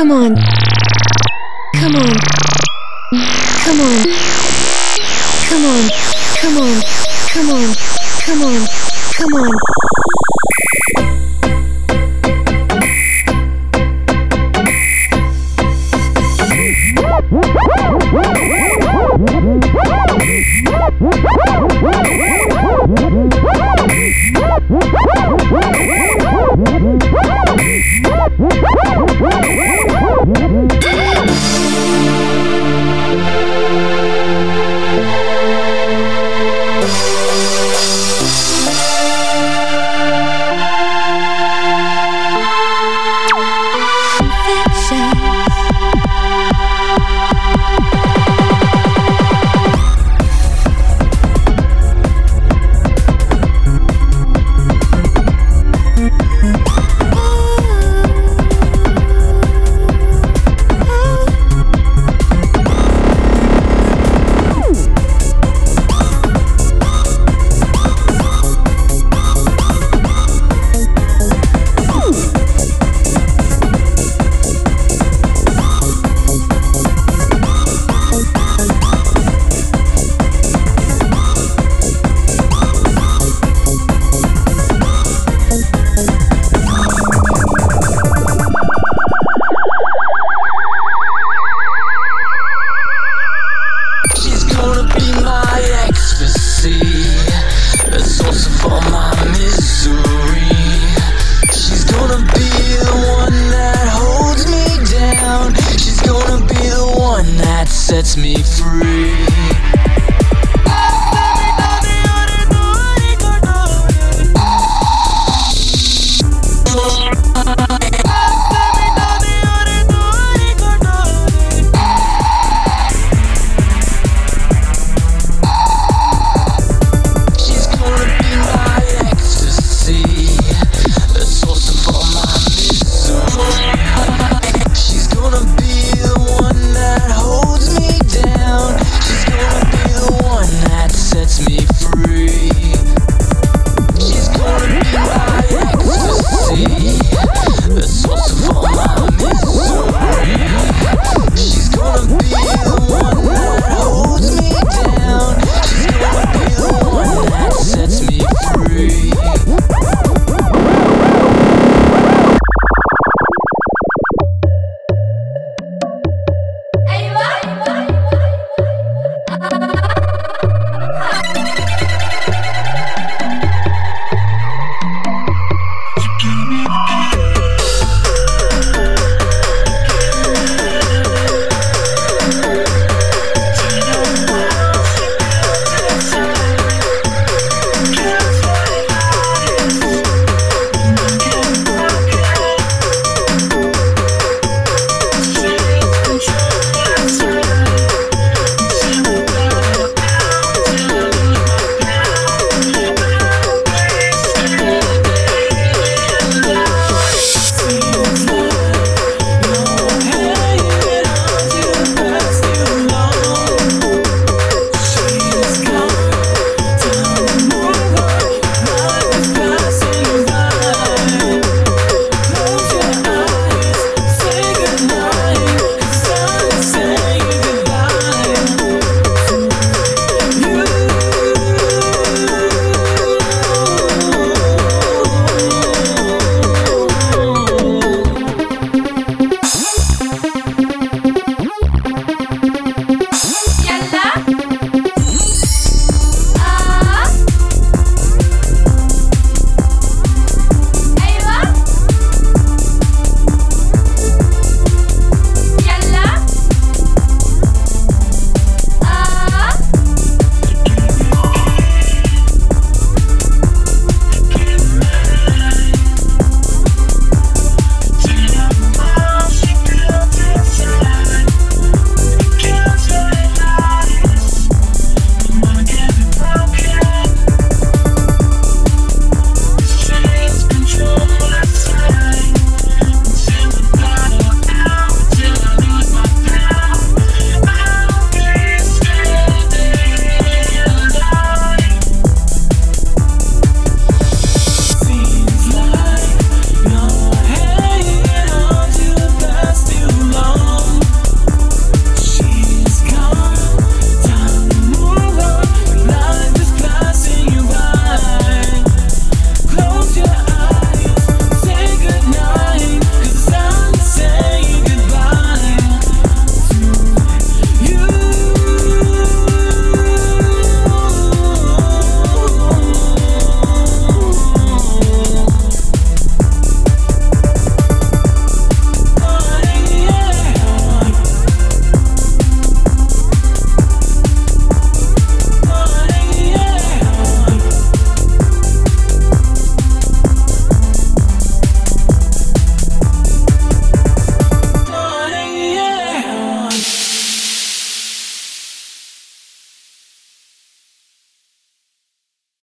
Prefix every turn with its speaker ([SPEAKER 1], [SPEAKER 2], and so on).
[SPEAKER 1] Come on. Come on. Come on. Come on. Come on. Come on. Come on. Come on.
[SPEAKER 2] She's